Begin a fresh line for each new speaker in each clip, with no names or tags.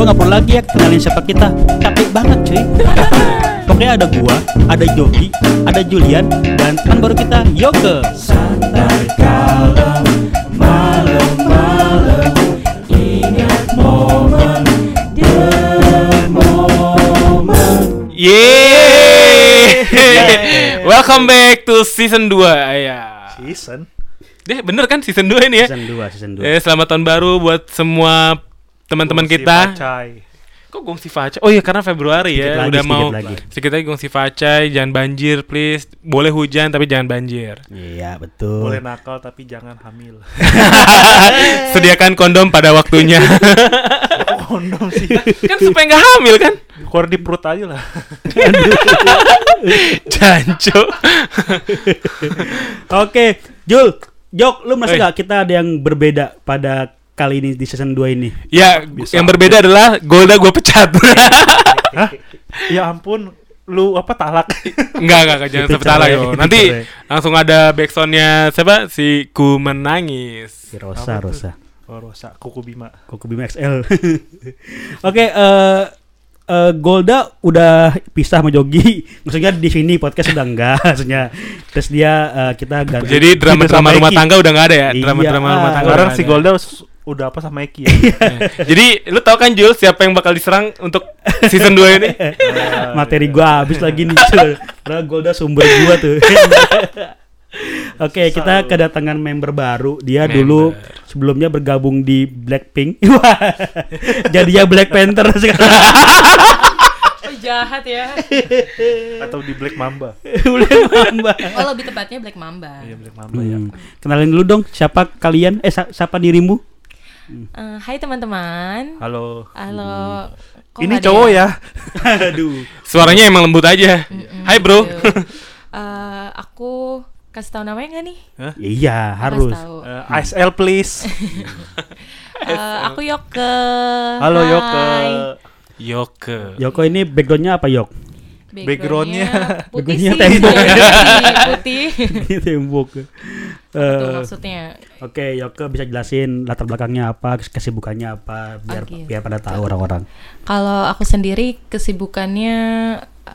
Gua nggak perlu lagi ya kenalin siapa kita. Capek banget cuy. Pokoknya ada gua, ada Jogi, ada Julian, dan teman baru kita Yoke. Santai kalem, malam-malam, ingat momen
Yeay. Welcome back to season 2 ya.
Season.
Deh bener kan season 2 ini ya?
Season 2, season 2.
Eh, selamat tahun baru buat semua teman-teman kita.
Pacai.
Kok gongsi facai? Oh iya karena Februari
Sedikit
ya,
lagi,
udah
sedikit
mau
lagi.
sedikit lagi gongsi facai, jangan banjir please. Boleh hujan tapi jangan banjir.
Iya, betul.
Boleh nakal tapi jangan hamil.
Sediakan kondom pada waktunya.
Kondom sih?
kan supaya nggak hamil kan?
Keluar di perut aja lah.
Jancu.
Oke, Jul, Jok, lu merasa
Oi.
gak kita ada yang berbeda pada kali ini di season 2 ini?
ya,
Bisa
yang berbeda adalah Golda gue pecat.
Hah? Ya ampun, lu apa talak?
Enggak, enggak, enggak, jangan sampai
cerai,
yo. Nanti langsung ada backsoundnya siapa? Si Ku Menangis.
Si Rosa,
Apa?
Rosa.
Oh, Rosa, kuku Bima.
Koko Bima XL. Oke, eh eh, Golda udah pisah sama Jogi. Maksudnya di sini podcast udah enggak. Maksudnya terus dia eh, kita ganti.
Jadi drama-drama
sama
rumah tangga udah nggak ada ya?
Iya,
Drama-drama
ah.
rumah tangga.
Sekarang si. Golda udah apa sama Eki ya?
Eh, Jadi lu tau kan Jul siapa yang bakal diserang untuk season 2 ini?
Materi gua habis lagi nih. Jul. Karena Golda sumber gua tuh. Oke, kita kedatangan member baru. Dia
Member.
dulu sebelumnya bergabung di Blackpink. Wah, Jadinya Black Panther sekarang.
Oh, jahat ya.
Atau di Black Mamba.
Boleh nambah.
Oh lebih tepatnya Black Mamba.
Iya, Black Mamba ya.
Hmm. Kenalin dulu dong, siapa kalian? Eh, siapa dirimu?
Eh, hai teman-teman.
Halo.
Halo. Kok
Ini cowok ya?
Aduh.
Suaranya emang lembut aja.
Mm-mm,
Hai bro.
Eh, aku kasih tahu namanya nggak nih?
Iya,
Kasih
harus.
tahu.
Eh, ISL please.
Eh, aku Yoke.
Halo
Hai.
Yoke.
Yoke.
Yoko ini backgroundnya apa Yok?
Backgroundnya-
putih
backgroundnya
sih.
tembok.
Putih, putih.
Ini tembok.
Itu
Eh,
maksudnya.
Oke, Yoko bisa jelasin latar belakangnya apa, kes- kesibukannya apa, biar
Oke.
biar pada tahu orang-orang.
Kalau aku sendiri kesibukannya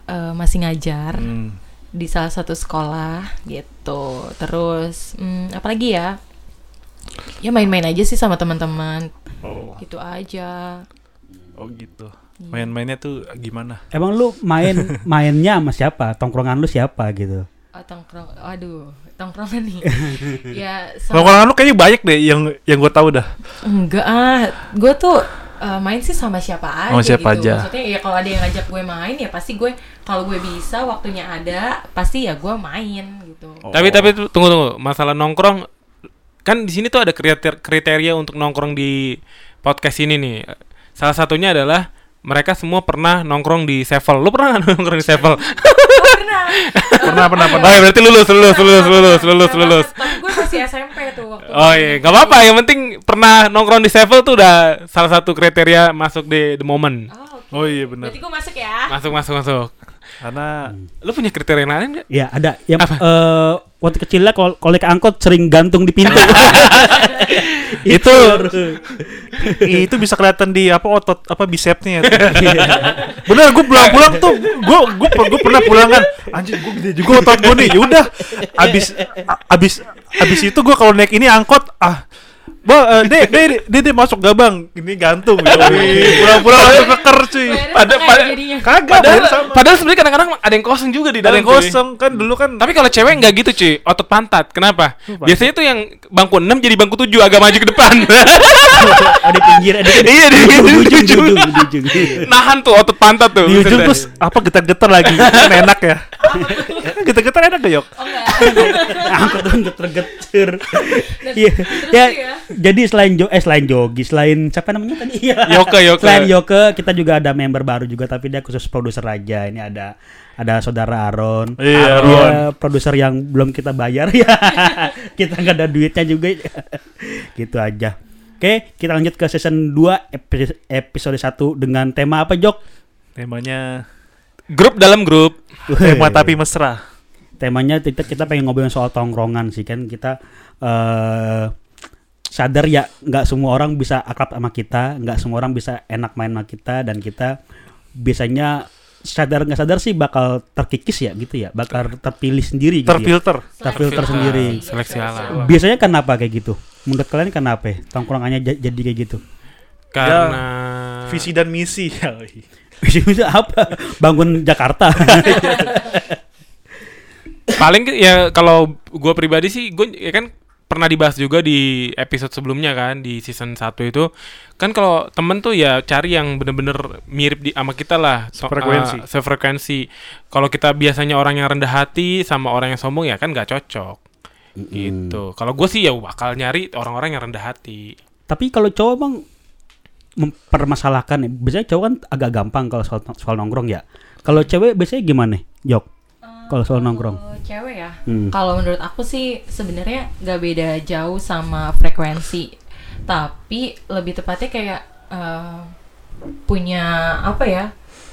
eh, masih ngajar
Hmm.
di salah satu sekolah gitu. Terus hmm, apalagi ya? Ya main-main aja sih sama teman-teman.
Oh,
Gitu aja.
oh gitu. Main-mainnya tuh gimana?
Emang lu main mainnya sama siapa? Tongkrongan lu siapa gitu?
Oh, tongkrong, aduh, tongkrongan nih. ya, sama-
Kalau lu kayaknya banyak deh yang yang gue tahu dah.
enggak ah, gue tuh uh, main sih sama siapa aja
Sama siapa
gitu.
aja.
Maksudnya ya kalau ada yang ngajak gue main ya pasti gue kalau gue bisa waktunya ada pasti ya gue main gitu.
Tapi tapi tu- tunggu tunggu, masalah nongkrong kan di sini tuh ada kriteria, kriteria untuk nongkrong di podcast ini nih. Salah satunya adalah mereka semua pernah nongkrong di Sevel. Lu pernah nggak nongkrong di Sevel?
Oh, pernah.
Pernah, pernah,
Oh ya berarti lulus, lulus, lulus, lulus, lulus,
Pernah
lulus.
Tapi gue masih SMP tuh waktu
Oh iya, nggak apa-apa. Yang penting pernah nongkrong di Sevel tuh udah salah satu kriteria masuk di the moment.
Oh, oke.
Oh iya benar.
Berarti gue masuk ya.
Masuk, masuk, masuk.
Karena
Lu punya kriteria lain nggak?
Ya, ada yang
Apa?
eh waktu kecilnya kalau kalau naik angkot sering gantung di pintu.
itu itu bisa kelihatan di apa otot apa bicepnya tuh. Bener gue pulang-pulang tuh gue gue gue pernah pulang kan anjir gue gede juga otot gue nih. Yaudah abis abis abis itu gue kalau naik ini angkot ah Ba, eh, dek, dek, dek, dek, masuk gabang, ini gantung, gitu. pulang-pulang langsung keker cuy.
Pada- pada-.
Kagak,
Padahal,
sama.
padahal sebenarnya kadang-kadang ada yang kosong juga di
Ada
dalam.
yang
cuy.
kosong kan dulu kan.
Tapi kalau cewek nggak gitu cuy, otot pantat. Kenapa?
Apa?
Biasanya tuh yang bangku 6 jadi bangku 7 agak maju ke depan.
ada pinggir, ada
Iya, di
ujung,
ujung.
ujung, di ujung.
Nahan tuh otot pantat tuh.
di ujung terus apa getar-getar lagi kan enak ya getar-getar enak gak yok
Oh enggak.
angkot tuh geter-geter.
Dan-
Iya. Ya,
ya.
Jadi selain jo eh selain Jogi, selain siapa namanya tadi? Iya.
Yoke, Yoke.
Selain Yoke, kita juga ada member baru juga tapi dia khusus produser aja. Ini ada ada saudara Aaron.
Iya, Aaron.
produser yang belum kita bayar ya. kita nggak ada duitnya juga. gitu aja. Oke, kita lanjut ke season 2 epi- episode 1 dengan tema apa, Jok?
temanya
Grup dalam grup.
tema tapi mesra
temanya kita kita pengen ngobrolin soal tongkrongan sih kan kita eh sadar ya nggak semua orang bisa akrab sama kita, nggak semua orang bisa enak main sama kita dan kita biasanya sadar nggak sadar sih bakal terkikis ya gitu ya, bakal terpilih sendiri gitu ya.
Terfilter.
terfilter sendiri.
Seleksi alam.
Biasanya kenapa kayak gitu? Menurut kalian kenapa? ya? Tongkrongannya jadi kayak gitu.
Karena
Visi dan misi.
Bisa apa? Bangun Jakarta.
paling ya kalau gue pribadi sih gue ya kan pernah dibahas juga di episode sebelumnya kan di season 1 itu kan kalau temen tuh ya cari yang bener-bener mirip di sama kita lah So-
Sefrekuensi.
uh, sefrekuensi kalau kita biasanya orang yang rendah hati sama orang yang sombong ya kan nggak cocok gitu kalau gue sih ya bakal nyari orang-orang yang rendah hati
Tapi kalau cowok bang mempermasalahkan ya. Biasanya cowok kan agak gampang kalau soal, soal nongkrong ya. Kalau cewek biasanya gimana? Jok. Kalau soal nongkrong.
Kalau cewek ya.
Hmm.
Kalau menurut aku sih sebenarnya nggak beda jauh sama frekuensi. Tapi lebih tepatnya kayak eh, punya apa ya?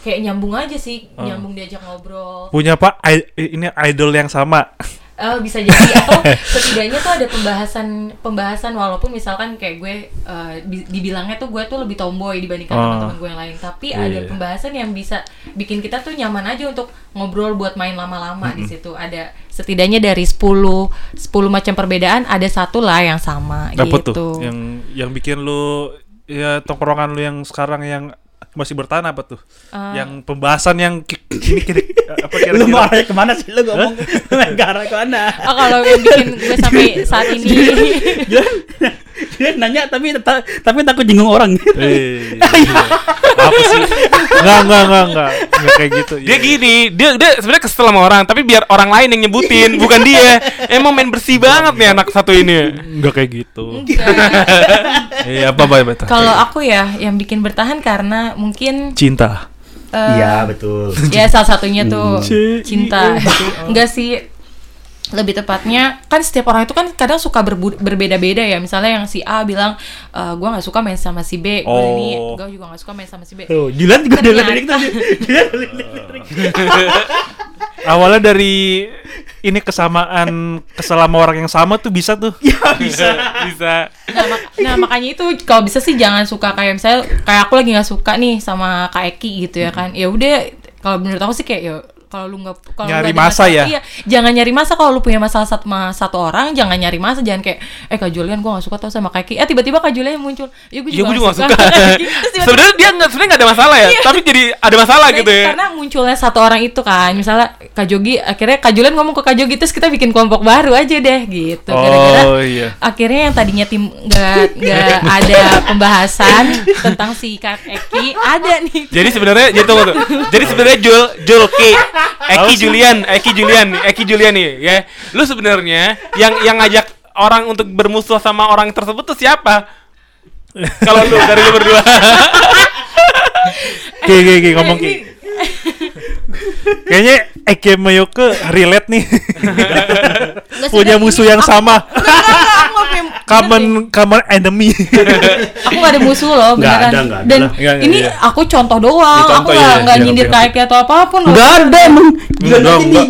Kayak nyambung aja sih,
Oh.
nyambung diajak ngobrol.
Punya pak I- ini idol yang sama.
Eh, bisa jadi atau setidaknya tuh ada pembahasan pembahasan walaupun misalkan kayak gue di- dibilangnya tuh gue tuh lebih tomboy dibandingkan
Oh.
teman-teman gue yang lain tapi
Iya,
ada
iya.
pembahasan yang bisa bikin kita tuh nyaman aja untuk ngobrol buat main lama-lama di situ ada setidaknya dari 10 10 macam perbedaan ada satu lah yang sama
Apa
gitu
tuh? Yang yang bikin lu ya tongkrongan lu yang sekarang yang masih bertahan apa tuh?
Eh,
yang pembahasan yang ini kira apa
Lu mau
kira-kira?
arahnya ke mana sih? Lu ngomong ke arah ke mana?
oh kalau yang bikin gue sampai saat ini
Dia, nanya tapi ta- tapi takut jinggung orang.
Eh, iya. apa sih? Enggak, enggak, enggak, enggak. Enggak kayak gitu.
dia
Iya.
gini dia dia sebenarnya kesel sama orang tapi biar orang lain yang nyebutin bukan dia emang main bersih banget nih anak satu ini
Enggak kayak gitu. Iya, apa apa apa.
kalau aku ya yang bikin bertahan karena mungkin
cinta.
eh,
Iya, betul.
ya salah satunya tuh cinta enggak sih lebih tepatnya kan setiap orang itu kan kadang suka berbeda-beda ya misalnya yang si A bilang e, gue nggak suka main sama si B gue ini
Oh.
gue juga nggak suka main sama si B
Tuh, Julian juga ada lirik tadi. Lirik.
Awalnya dari ini kesamaan keselama orang yang sama tuh bisa tuh.
Ya bisa.
bisa
nah, mak- nah, makanya itu kalau bisa sih jangan suka kayak misalnya kayak aku lagi nggak suka nih sama Kak Eki gitu ya kan ya udah kalau menurut aku sih kayak ya kalau lu nggak kalau
Nyari masa ya?
iya jangan nyari masa kalau lu punya masalah satu sama satu orang jangan nyari masa jangan kayak eh kak Julian gue nggak suka tau sama Kak Eki eh tiba-tiba kak Julian muncul ya gue
ya
juga,
juga gak suka
tiba-tiba-
sebenarnya dia nggak sebenarnya nggak ada masalah ya tapi jadi ada masalah
Nah,
gitu
itu
ya
Karena munculnya satu orang itu kan, misalnya Kak Jogi, akhirnya Kak Julian ngomong ke Kak Jogi terus kita bikin kelompok baru aja deh gitu. Gara-gara
Oh iya.
akhirnya yang tadinya tim nggak nggak ada pembahasan tentang si Kak Eki ada nih.
Jadi sebenarnya jadi tunggu. Jadi sebenarnya Jul Jul Ki Eki Julian, Eki Julian, Eki Julian nih ya. Lu sebenarnya yang yang ngajak orang untuk bermusuh sama orang tersebut tuh siapa? Kalau lu dari lu berdua.
Oke, oke, oke, ngomong Ki. Kayaknya Eke Mayoke relate nih. Punya musuh yang sama.
Aku
Common common enemy.
aku gak ada musuh loh beneran
ada, nggak ada
dan
lah.
Nggak, nggak,
ini
iya.
aku contoh doang
Ini contoh,
aku
iya,
nggak
iya,
nyindir
oke,
Kak
oke.
Eki atau apa pun loh.
Enggak ada emang.
Enggak,
aja nih.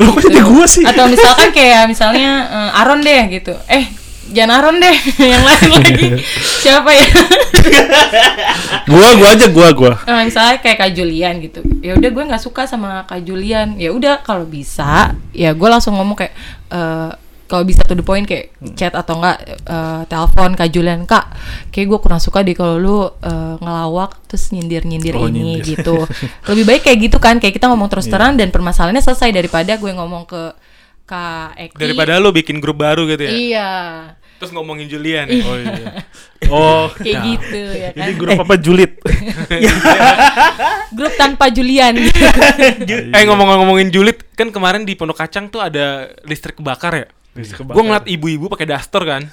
Lu kok jadi gua sih?
atau misalkan kayak misalnya eh, Aron deh gitu eh jangan Aron deh yang lain lagi siapa ya
Gua gua aja gua gua.
Nah, misalnya kayak Kak Julian gitu ya udah gue nggak suka sama Kak Julian ya udah kalau bisa ya gue langsung ngomong kayak eh, kalau bisa to the point kayak chat atau enggak eh, telepon Kak Julian Kak kayak gue kurang suka deh kalau lu eh, ngelawak terus nyindir-nyindir
Oh,
ini
nyindir.
gitu lebih baik kayak gitu kan kayak kita ngomong terus terang dan permasalahannya selesai daripada gue ngomong ke Kak Eki
Daripada lu bikin grup baru gitu ya.
iya
Terus ngomongin Julian.
Oh iya. Oh,
kayak gitu ya kan
ini grup apa Julit?
grup tanpa Julian
Eh ngomong-ngomongin julid kan kemarin di Pondok Kacang tuh ada listrik kebakar ya. Gue ngeliat ibu-ibu pakai daster kan.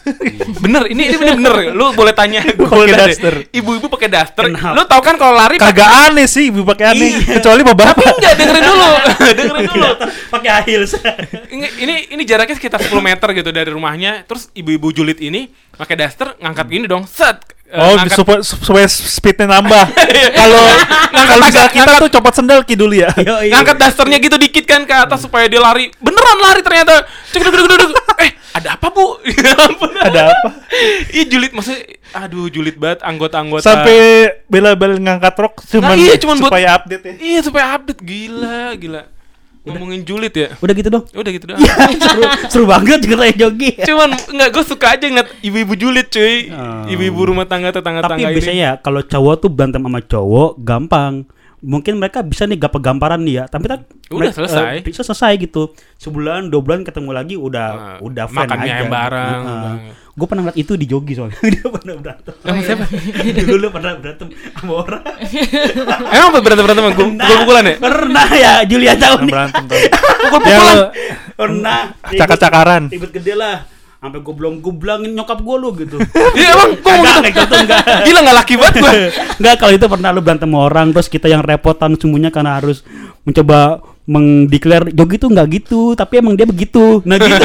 bener, ini ini bener bener. Lu boleh tanya gue
Pakai daster.
Ibu-ibu pakai daster.
Kenapa?
Lu tau kan kalau lari
Kagak aneh sih ibu pakai aneh.
Iya.
Kecuali bapak.
Tapi enggak dengerin dulu. dengerin dulu.
Pakai high heels.
Ini, ini ini jaraknya sekitar 10 meter gitu dari rumahnya. Terus ibu-ibu julid ini pakai daster ngangkat gini dong. Set. Eh,
Oh,
ngangkat-
supaya supaya speednya nambah. Kalau kalau bisa kita tuh copot sendal ki dulu ya.
Iya.
ngangkat dasternya gitu dikit kan ke atas supaya dia lari beneran lari ternyata cek deg deg. eh ada apa bu?
Ada apa?
Ih julid maksudnya, aduh julid banget anggota-anggota.
Sampai bela-bela ngangkat rok cuman
Nah, iya, cuman buat-
supaya update ya.
Iya supaya update gila gila. Ngomongin julid ya.
Udah gitu dong.
Udah gitu doang.
seru, seru banget ceritanya Jogi.
Cuman nggak gue suka aja ngeliat ibu-ibu julid cuy.
Oh.
Ibu-ibu rumah tangga tetangga
Tapi biasanya ya kalau cowok tuh berantem sama cowok gampang. Mungkin mereka bisa nih gak gamparan nih ya, tapi tak
Udah
mereka-
selesai.
eh, bisa selesai gitu. Sebulan, dua bulan ketemu lagi udah
Nah,
udah friend
makan mie
aja.
bareng, bareng.
Gue pernah ngeliat itu di Jogi soalnya. Dia pernah berantem.
Sama siapa?
Dulu lu pernah berantem sama orang.
Emang berantem berantem gue pukul-pukulan ya?
Pernah ya, Julia tahu nih.
berantem tuh.
Pukul-pukulan.
Pernah.
Cakar-cakaran.
Ribet gede lah. Sampai gue belum gue bilangin nyokap gue lu gitu.
Iya emang gue mau gitu.
enggak, enggak.
Gila nggak laki banget gue.
Enggak kalau itu pernah lu berantem sama orang terus kita yang repotan semuanya karena harus mencoba mengdeklar Jogi tuh nggak gitu tapi emang dia begitu nah gitu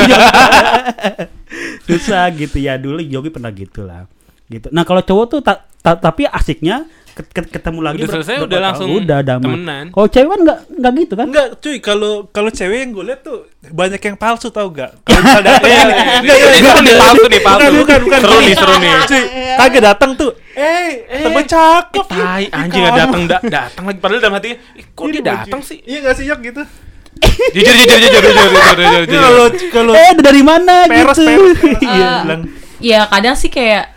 susah gitu ya dulu Jogi pernah gitu lah gitu nah kalau cowok tuh ta- ta- tapi asiknya ketemu lagi
Udah selesai, udah langsung
udah damai
temenan.
kalau cewek kan nggak nggak gitu kan
Enggak, cuy, kalau kalau cewek yang gue lihat tuh banyak yang palsu tau gak? Kalau eh,
Ini
enggak,
ini
enggak,
nih palsu nih palsu.
Bukan, bukan.
Seru nih seru nih.
Cuy, kagak datang tuh. Eh, temen cakep.
Eh, Tai anjing nggak datang da- datang lagi padahal dalam hati "Ih, kok dia datang sih?
Iya gak sih, Yok gitu?
Jujur jujur jujur jujur jujur jujur.
Kalau kalau
eh dari mana gitu
peres, peres.
Eh,
Iya, bilang.
ya kadang sih kayak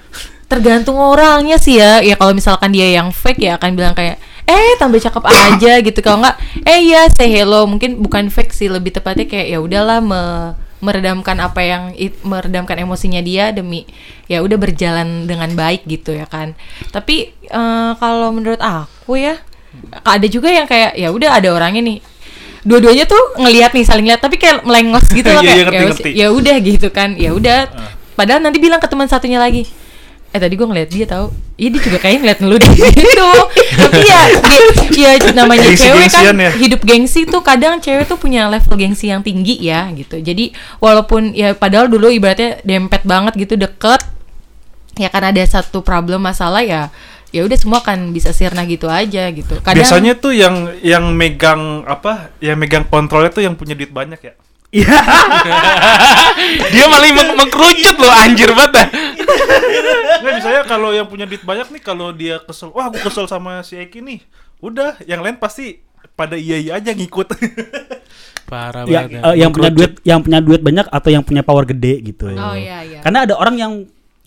tergantung orangnya sih ya. Ya kalau misalkan dia yang fake ya akan bilang kayak eh tambah cakep aja gitu. Kalau nggak eh ya say hello. Mungkin bukan fake sih lebih tepatnya kayak ya udahlah me- meredamkan apa yang it- meredamkan emosinya dia demi ya udah berjalan dengan baik gitu ya kan. Tapi eh, kalau menurut aku ya ada juga yang kayak ya udah ada orangnya nih. Dua-duanya tuh ngelihat nih saling lihat tapi kayak melengos gitu loh
Iya, iya,
kayak ya ya udah gitu kan. Ya udah padahal nanti bilang ke teman satunya lagi eh tadi gue ngeliat dia tahu iya dia juga kayaknya ngeliat lu di situ tapi ya ge- ya namanya cewek
Gengsi-gengsian
kan
ya.
hidup gengsi tuh kadang cewek tuh punya level gengsi yang tinggi ya gitu jadi walaupun ya padahal dulu ibaratnya dempet banget gitu deket ya kan ada satu problem masalah ya ya udah semua kan bisa sirna gitu aja gitu kadang
Biasanya tuh yang yang megang apa? Yang megang kontrolnya tuh yang punya duit banyak ya.
Iya.
Dia malah meng mengkerucut loh anjir banget. dah.
Nggak misalnya kalau yang punya duit banyak nih kalau dia kesel, wah aku kesel sama si Eki nih. Udah, yang lain pasti pada iya iya aja ngikut.
Parah
Ya,
banget.
eh, yang punya duit yang punya duit banyak atau yang punya power gede gitu
oh iya iya
karena ada orang yang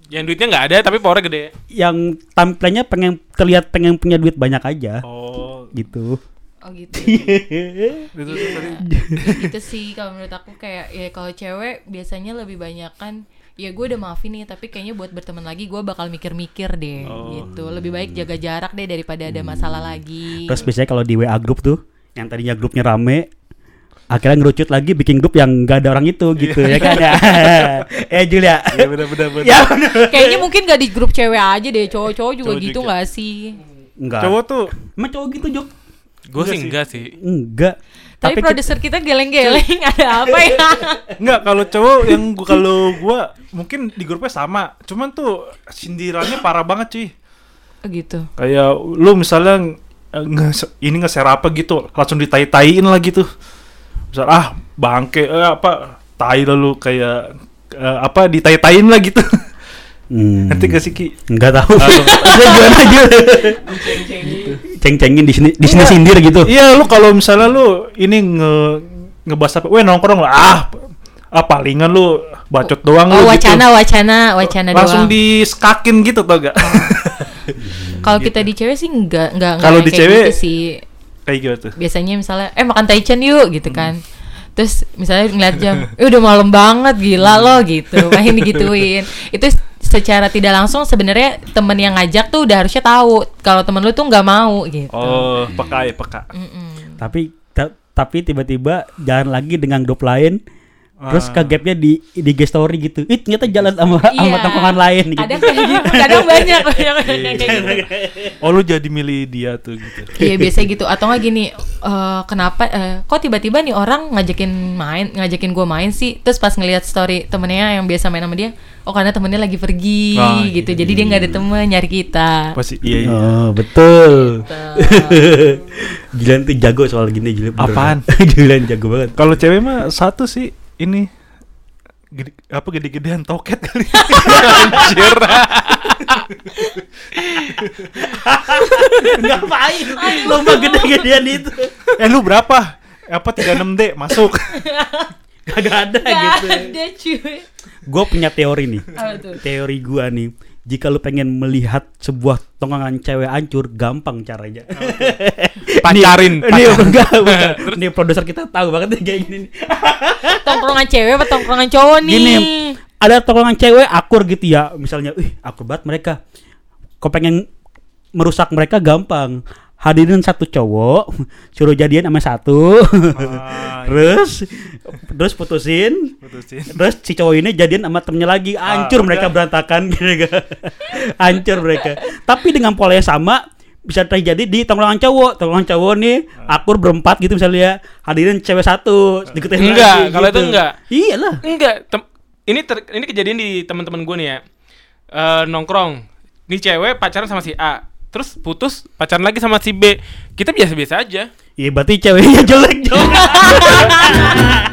Yang duitnya nggak ada tapi powernya gede.
yang tampilannya pengen terlihat pengen punya duit banyak aja
oh,
gitu
oh gitu.
Itu tuh tadi.
gitu sih kalau menurut aku kayak ya kalau cewek biasanya lebih banyak kan ya gue udah maafin nih tapi kayaknya buat berteman lagi gue bakal mikir-mikir deh gitu. Lebih baik jaga jarak deh daripada ada masalah lagi.
Terus biasanya kalau di WA grup tuh yang tadinya grupnya rame akhirnya ngerucut lagi bikin grup yang gak ada orang itu gitu ya kan? Ya eh Julia.
Iya benar benar benar.
ya
kayaknya mungkin gak di grup cewek aja deh cowok-cowok juga
Cowok
gitu
juga.
nggak sih?
Enggak
Cowok tuh
emang cowok gitu Jok
Gue sih enggak sih.
enggak
tapi,
kita-
produser kita geleng-geleng ada apa ya
Enggak, kalau cowok yang gua kalau gua mungkin di grupnya sama. Cuman tuh sindirannya parah banget, cuy.
Oh, gitu
Kayak lu misalnya eh, nge ini nge-share apa gitu, langsung ditai-taiin lah gitu. Misal ah, bangke eh, apa tai lalu kayak eh, apa ditai-taiin lah gitu.
Hmm.
Nanti gak sih Ki?
Enggak tahu. Saya gimana aja. Ceng-cengin di sini di sini sindir gitu.
Iya, lu kalau misalnya lu ini nge ngebahas apa, weh nongkrong lah, ah, ah palingan lu bacot doang
oh
lu
wacana
gitu.
wacana wacana
Langsung
doang
diskakin gitu tau gak?
kalau kita di cewek sih nggak nggak nggak
Kalau di
kayak
cewek-
gitu sih
Kayak gitu tuh.
biasanya misalnya eh makan taichan yuk gitu kan terus misalnya ngeliat jam eh udah malam banget gila lo gitu main digituin itu secara tidak langsung sebenarnya temen yang ngajak tuh udah harusnya tahu kalau temen lu tuh nggak mau gitu
Oh, peka ya, peka.
Mm-mm.
Tapi ta- tapi tiba-tiba jalan lagi dengan grup lain. Terus ke gapnya di di story gitu. Ih, ternyata jalan sama sama
Iya.
tongkongan lain gitu.
kadang kayak gitu kadang banyak banyak yang kayak gitu
Oh, lu jadi milih dia tuh gitu.
Iya biasa gitu atau nggak gini eh, kenapa eh, kok tiba-tiba nih orang ngajakin main ngajakin gue main sih terus pas ngelihat story temennya yang biasa main sama dia oh karena temennya lagi pergi
Ah,
gitu jadi dia nggak ada temen nyari kita
Pasti iya iya.
Oh, betul. Julian tuh jago soal gini bener.
Apaan?
Julian jago banget.
Kalau cewek mah satu sih ini gede, apa gede-gedean toket kali.
Anjir.
Ngapain? Lomba gede-gedean itu.
eh lu berapa? Apa 36D masuk?
Kagak ada
Gak
gitu.
ada cuy.
Gue punya teori nih. Teori gua nih. Jika lu pengen melihat sebuah tongkongan cewek hancur, gampang caranya.
Pacarin,
Ini
pacarin.
enggak, bukan. Ini produser kita tahu banget nih kayak gini. nih.
Tongkrongan cewek apa tongkrongan cowok nih?
Gini, ada tongkongan cewek akur gitu ya. Misalnya, ih akur banget mereka. Kau pengen merusak mereka gampang. Hadirin satu cowok, suruh jadian sama satu,
Ah,
terus terus putusin,
Putusin.
terus si cowok ini jadian sama temennya lagi, hancur
Ah,
mereka
udah.
berantakan, gitu kan. hancur mereka. Tapi dengan pola yang sama bisa terjadi di tongkrongan cowok, tongkrongan cowok nih akur berempat gitu misalnya, hadirin cewek satu, sedikit
Enggak, kalau itu enggak.
Iyalah.
Enggak, tem- ini ter- ini kejadian di teman-teman gue nih ya. Eh, nongkrong. Ini cewek pacaran sama si A. Terus putus pacaran lagi sama si B. Kita biasa-biasa aja.
Iya berarti ceweknya jelek dong.